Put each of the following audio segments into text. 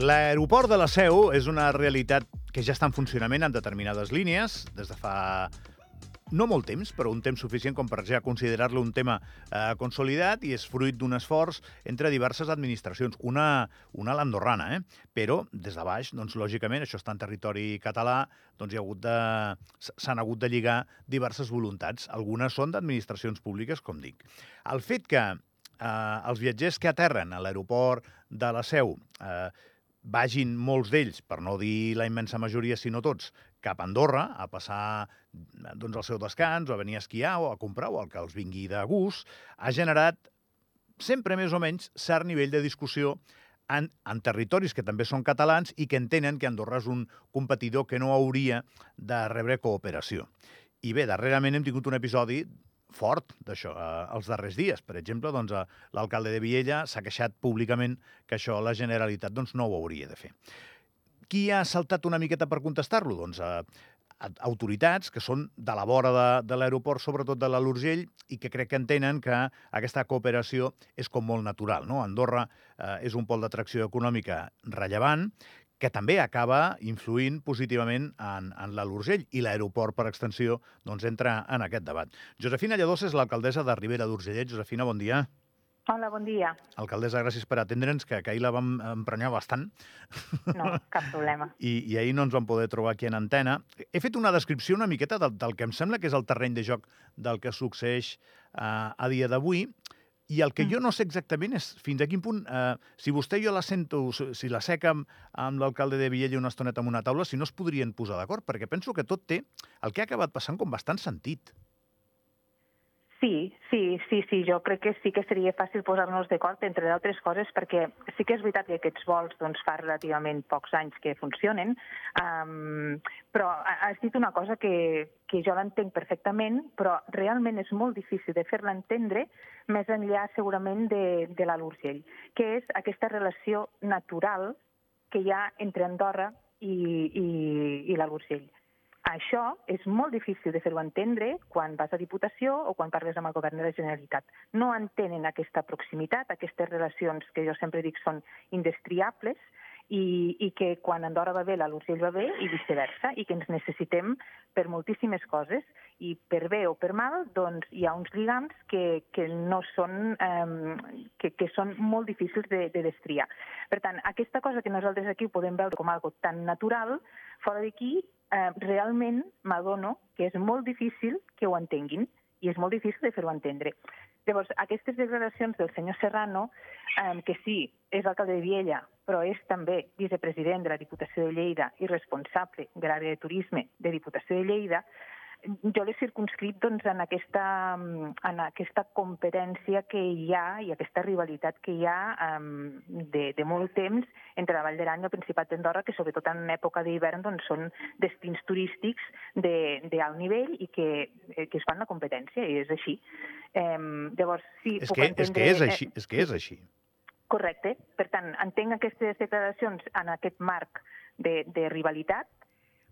L'aeroport de la Seu és una realitat que ja està en funcionament en determinades línies. Des de fa no molt temps, però un temps suficient com per ja considerar-lo un tema eh, consolidat i és fruit d'un esforç entre diverses administracions, una, una l'andorrana, eh? però des de baix, doncs, lògicament, això està en territori català, doncs hi ha hagut de, s'han hagut de lligar diverses voluntats. Algunes són d'administracions públiques, com dic. El fet que eh, els viatgers que aterren a l'aeroport de la Seu eh, vagin molts d'ells, per no dir la immensa majoria, sinó tots, cap a Andorra a passar doncs, el seu descans o a venir a esquiar o a comprar o el que els vingui de gust, ha generat sempre més o menys cert nivell de discussió en, en territoris que també són catalans i que entenen que Andorra és un competidor que no hauria de rebre cooperació. I bé, darrerament hem tingut un episodi fort d'això eh, els darrers dies. Per exemple, doncs, eh, l'alcalde de Viella s'ha queixat públicament que això la Generalitat doncs, no ho hauria de fer. Qui ha saltat una miqueta per contestar-lo? Doncs eh, autoritats que són de la vora de, de l'aeroport, sobretot de la l'Urgell, i que crec que entenen que aquesta cooperació és com molt natural. No? Andorra eh, és un pol d'atracció econòmica rellevant, que també acaba influint positivament en, en la l'Urgell i l'aeroport, per extensió, doncs entra en aquest debat. Josefina Lladós és l'alcaldessa de Ribera d'Urgellet. Josefina, bon dia. Hola, bon dia. Alcaldessa, gràcies per atendre'ns, que, que ahir la vam emprenyar bastant. No, cap problema. I, I ahir no ens vam poder trobar aquí en antena. He fet una descripció una miqueta del, del que em sembla que és el terreny de joc del que succeeix uh, a dia d'avui. I el que mm. jo no sé exactament és fins a quin punt, eh, si vostè i jo la sento, si la seca amb, amb l'alcalde de Viella una estoneta en una taula, si no es podrien posar d'acord, perquè penso que tot té el que ha acabat passant com bastant sentit. Sí, sí, sí, sí, jo crec que sí que seria fàcil posar-nos d'acord, entre d'altres coses, perquè sí que és veritat que aquests vols doncs, fa relativament pocs anys que funcionen, um, però has dit una cosa que, que jo l'entenc perfectament, però realment és molt difícil de fer-la entendre més enllà segurament de, de la l'Urgell, que és aquesta relació natural que hi ha entre Andorra i, i, i la l'Urgell. Això és molt difícil de fer-ho entendre quan vas a Diputació o quan parles amb el govern de la Generalitat. No entenen aquesta proximitat, aquestes relacions que jo sempre dic són indestriables, i, i que quan Andorra va bé, la l'Urgell va bé i viceversa, i que ens necessitem per moltíssimes coses, i per bé o per mal, doncs hi ha uns lligams que, que no són, eh, que, que són molt difícils de, de destriar. Per tant, aquesta cosa que nosaltres aquí podem veure com algo tan natural, fora d'aquí, eh, realment m'adono que és molt difícil que ho entenguin i és molt difícil de fer-ho entendre. Llavors, aquestes declaracions del senyor Serrano, eh, que sí, és alcalde de Viella, però és també vicepresident de la Diputació de Lleida i responsable de l'àrea de turisme de Diputació de Lleida, jo l'he circunscrit doncs, en, aquesta, en aquesta competència que hi ha i aquesta rivalitat que hi ha um, de, de molt temps entre la Vall d'Aran i el Principat d'Andorra, que sobretot en època d'hivern doncs, són destins turístics d'alt nivell i que, eh, que es fan la competència, i és així. Um, llavors, sí, és que, entendre... És que és així, és que és així. Correcte. Per tant, entenc aquestes declaracions en aquest marc de, de rivalitat,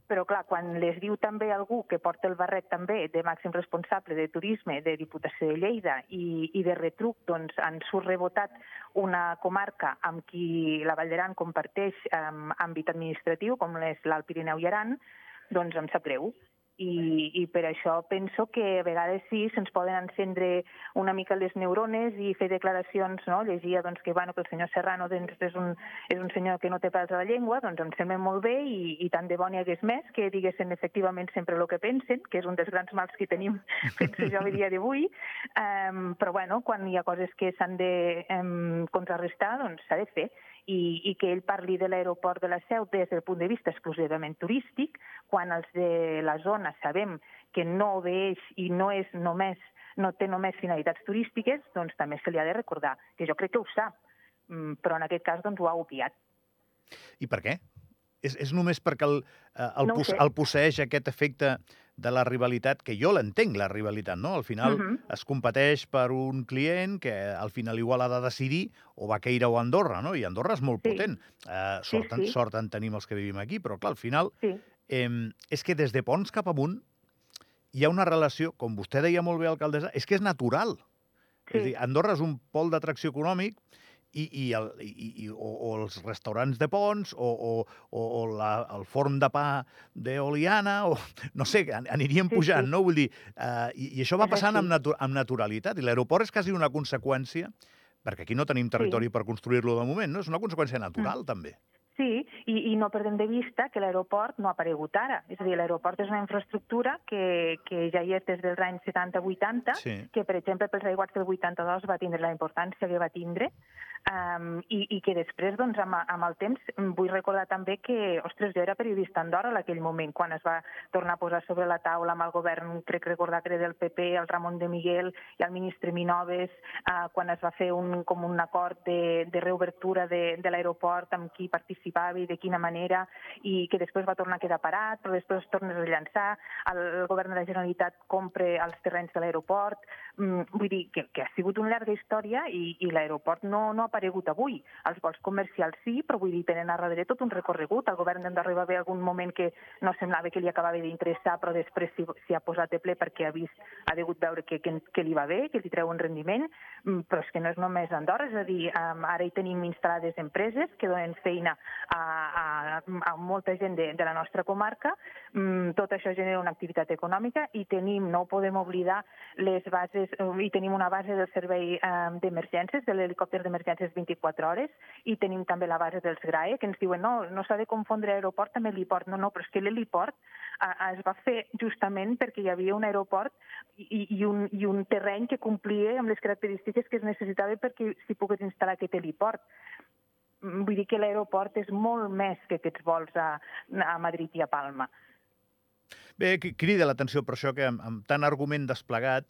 però clar, quan les diu també algú que porta el barret també de màxim responsable de turisme de Diputació de Lleida i, i de retruc doncs, han surt rebotat una comarca amb qui la Vall d'Aran comparteix um, àmbit administratiu, com és l'Alt Pirineu i Aran, doncs em sap greu i, i per això penso que a vegades sí se'ns poden encendre una mica les neurones i fer declaracions, no? llegia doncs, que, bueno, que el senyor Serrano doncs, és, un, és un senyor que no té pals a la llengua, doncs em sembla molt bé i, i tant de bo n'hi hagués més que diguessin efectivament sempre el que pensen, que és un dels grans mals que tenim, penso jo, a dia d'avui, um, però bueno, quan hi ha coses que s'han de um, contrarrestar, doncs s'ha de fer i, i que ell parli de l'aeroport de la Seu des del punt de vista exclusivament turístic, quan els de la zona sabem que no obeix i no és només no té només finalitats turístiques, doncs també se li ha de recordar, que jo crec que ho sap, mm, però en aquest cas doncs, ho ha obviat. I per què? És, és només perquè el, eh, el, no pos, el posseix aquest efecte de la rivalitat, que jo l'entenc, la rivalitat, no? Al final uh -huh. es competeix per un client que al final igual ha de decidir o Vaqueira o Andorra, no? I Andorra és molt sí. potent. Uh, sort, sí, sí. sort en tenim els que vivim aquí, però clar, al final sí. eh, és que des de Pons cap amunt hi ha una relació, com vostè deia molt bé, alcaldessa, és que és natural. Sí. És dir, Andorra és un pol d'atracció econòmic i, i, el, i, i o, o els restaurants de Pons o, o, o la, el forn de pa d'Oliana, o no sé, aniríem sí, pujant, sí. no? Vull dir, uh, i, i això va passant amb, natu amb naturalitat, i l'aeroport és quasi una conseqüència, perquè aquí no tenim territori sí. per construir-lo de moment, no? És una conseqüència natural, mm. també. Sí, i, i no perdem de vista que l'aeroport no ha aparegut ara. És a dir, l'aeroport és una infraestructura que, que ja hi és des dels anys 70-80, sí. que, per exemple, pels aiguats del 82 va tindre la importància que va tindre, um, i, i que després, doncs, amb, amb el temps, vull recordar també que, ostres, jo era periodista a Andorra en aquell moment, quan es va tornar a posar sobre la taula amb el govern, crec recordar que era del PP, el Ramon de Miguel i el ministre Minoves, uh, quan es va fer un, com un acord de, de reobertura de, de l'aeroport amb qui participava participava i de quina manera, i que després va tornar a quedar parat, però després es torna a rellançar, el, govern de la Generalitat compra els terrenys de l'aeroport, mm, vull dir que, que ha sigut una llarga història i, i l'aeroport no, no ha aparegut avui. Els vols comercials sí, però vull dir, tenen a darrere tot un recorregut. El govern d'Andorra va haver algun moment que no semblava que li acabava d'interessar, però després s'hi ha posat de ple perquè ha vist, ha degut veure que, que, que li va bé, que li treu un rendiment, mm, però és que no és només Andorra, és a dir, um, ara hi tenim instal·lades empreses que donen feina a, a, a molta gent de, de la nostra comarca. Mm, tot això genera una activitat econòmica i tenim, no podem oblidar, les bases, i tenim una base del servei eh, d'emergències, de l'helicòpter d'emergències 24 hores, i tenim també la base dels GRAE, que ens diuen no, no s'ha de confondre aeroport amb heliport. No, no, però és que l'heliport eh, es va fer justament perquè hi havia un aeroport i, i, un, i un terreny que complia amb les característiques que es necessitava perquè s'hi pogués instal·lar aquest heliport. Mm, vull dir que l'aeroport és molt més que aquests vols a, a Madrid i a Palma. Bé, crida l'atenció per això que amb, amb tant argument desplegat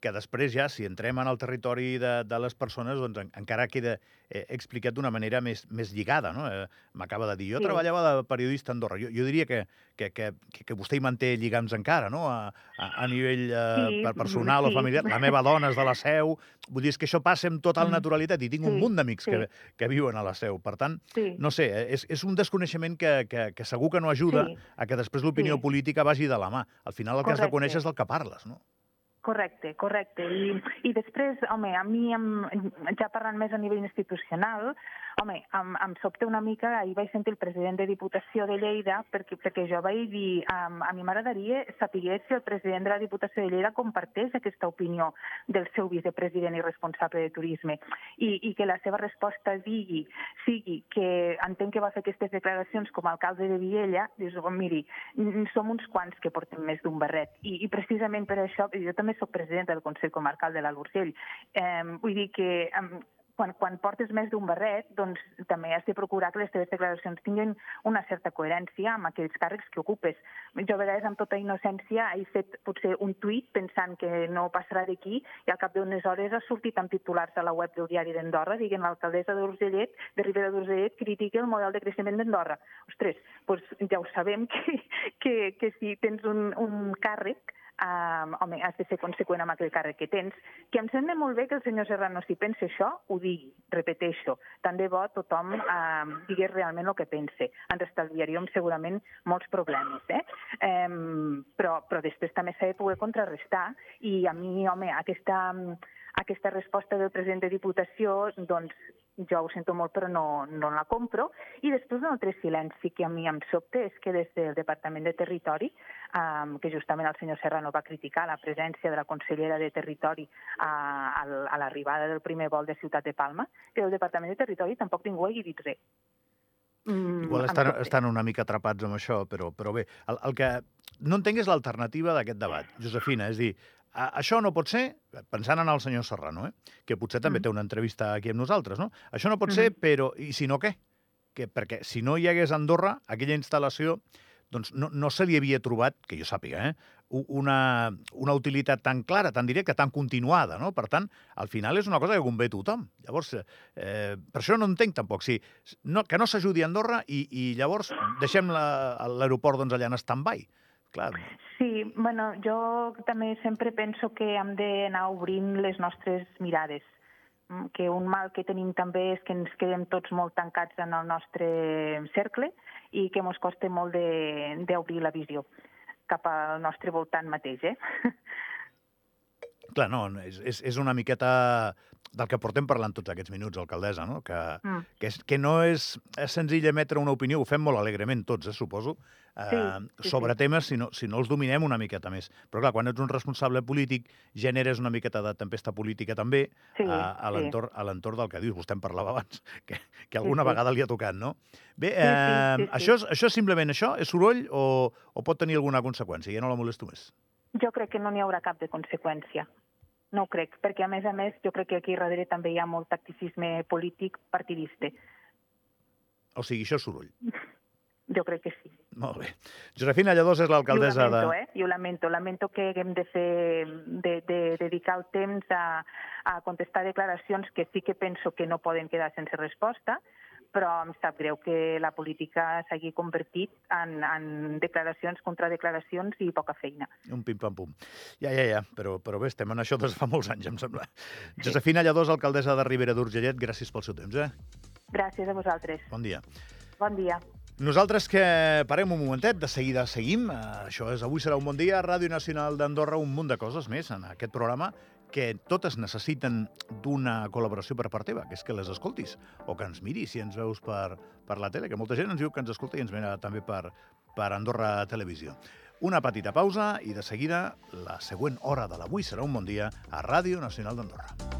que després ja, si entrem en el territori de, de les persones, doncs en, encara queda eh, explicat d'una manera més, més lligada, no? Eh, M'acaba de dir, jo sí. treballava de periodista a Andorra. Jo, jo diria que, que, que, que vostè hi manté lligams encara, no?, a, a, a nivell eh, sí, personal sí. o familiar. La meva dona és de la Seu. Vull dir, és que això passa amb total mm. naturalitat i tinc sí, un munt d'amics sí. que, que viuen a la Seu. Per tant, sí. no sé, eh, és, és un desconeixement que, que, que segur que no ajuda sí. a que després l'opinió sí. política vagi de la mà. Al final el Correcte. que has de conèixer és el que parles, no? Correcte, correcte. I, i després, home, a mi, ja parlant més a nivell institucional, Home, em, em sobta una mica, ahir vaig sentir el president de Diputació de Lleida, perquè, perquè jo vaig dir, um, a mi m'agradaria saber si el president de la Diputació de Lleida comparteix aquesta opinió del seu vicepresident i responsable de turisme, i, i que la seva resposta digui, sigui que entenc que va fer aquestes declaracions com a alcalde de Viella, dius, oh, miri, som uns quants que portem més d'un barret, i, i precisament per això, jo també sóc president del Consell Comarcal de l'Alt Urgell, eh, vull dir que quan, quan portes més d'un barret, doncs també has de procurar que les teves declaracions tinguin una certa coherència amb aquells càrrecs que ocupes. Jo a vegades, amb tota innocència, he fet potser un tuit pensant que no passarà d'aquí i al cap d'unes hores ha sortit amb titulars a la web del diari d'Andorra dient l'alcaldessa d'Urgellet, de Ribera d'Urgellet, critica el model de creixement d'Andorra. Ostres, doncs ja ho sabem que, que, que si tens un, un càrrec um, home, has de ser conseqüent amb aquell càrrec que tens, que em sembla molt bé que el senyor Serrano, si pensa això, ho digui, repeteixo. Tant de bo tothom um, digués realment el que pense. Ens estalviaríem segurament molts problemes, eh? Um, però, però després també s'ha de poder contrarrestar i a mi, home, aquesta, aquesta resposta del president de Diputació, doncs, jo ho sento molt però no, no la compro. I després un altre silenci que a mi em sobte és que des del Departament de Territori, um, que justament el senyor Serrano va criticar la presència de la consellera de Territori a, a, a l'arribada del primer vol de Ciutat de Palma, que del Departament de Territori tampoc ningú hagi dit res. Mm, Igual estan, estan una mica atrapats amb això, però, però bé, el, el que no entenc és l'alternativa d'aquest debat, Josefina, és dir, això no pot ser, pensant en el senyor Serrano, eh? que potser també mm. té una entrevista aquí amb nosaltres, no? Això no pot mm -hmm. ser, però... I si no, què? Que, perquè si no hi hagués Andorra, aquella instal·lació, doncs no, no se li havia trobat, que jo sàpiga, eh? una, una utilitat tan clara, tan directa, tan continuada, no? Per tant, al final és una cosa que convé a tothom. Llavors, eh, per això no entenc tampoc, si, no, que no s'ajudi a Andorra i, i llavors deixem l'aeroport doncs, allà en stand-by. Clar. Sí, bueno, jo també sempre penso que hem d'anar obrint les nostres mirades mm, que un mal que tenim també és que ens quedem tots molt tancats en el nostre cercle i que ens costa molt d'obrir la visió. cap al nostre voltant mateix, eh? Clar, no, és, és, és una miqueta del que portem parlant tots aquests minuts, alcaldessa, no? Que, Mm. que, és, que no és, és senzill emetre una opinió, ho fem molt alegrement tots, eh, suposo, eh, Sí, sí, sobre sí. temes si no, si no els dominem una miqueta més. Però clar, quan ets un responsable polític, generes una miqueta de tempesta política també Sí, a, a sí. l'entorn a l'entorn del que dius. Vostè en parlava abans, que, que alguna sí. vegada li ha tocat, no? Bé, sí, eh, sí, sí. Això, és, això és simplement això? És soroll o, o pot tenir alguna conseqüència? Ja no la molesto més. Jo crec que no n'hi haurà cap de conseqüència. No ho crec, perquè a més a més jo crec que aquí darrere també hi ha molt tacticisme polític partidista. O sigui, això és soroll. Jo crec que sí. Molt bé. Josefina Lladós és l'alcaldessa de... eh? Ho lamento. Lamento que haguem de fer, de, de dedicar el temps a, a contestar declaracions que sí que penso que no poden quedar sense resposta, però em sap greu que la política s'hagi convertit en, en declaracions contra declaracions i poca feina. Un pim-pam-pum. Ja, ja, ja, però, però bé, estem en això des de fa molts anys, em sembla. Josefina Lladós, alcaldessa de Ribera d'Urgellet, gràcies pel seu temps, eh? Gràcies a vosaltres. Bon dia. Bon dia. Nosaltres que parem un momentet, de seguida seguim. Eh, Això és Avui serà un bon dia, Ràdio Nacional d'Andorra, un munt de coses més en aquest programa que totes necessiten d'una col·laboració per part teva, que és que les escoltis, o que ens miris si ens veus per, per la tele, que molta gent ens diu que ens escolta i ens mira també per, per Andorra Televisió. Una petita pausa i de seguida la següent hora de l'Avui serà un bon dia a Ràdio Nacional d'Andorra.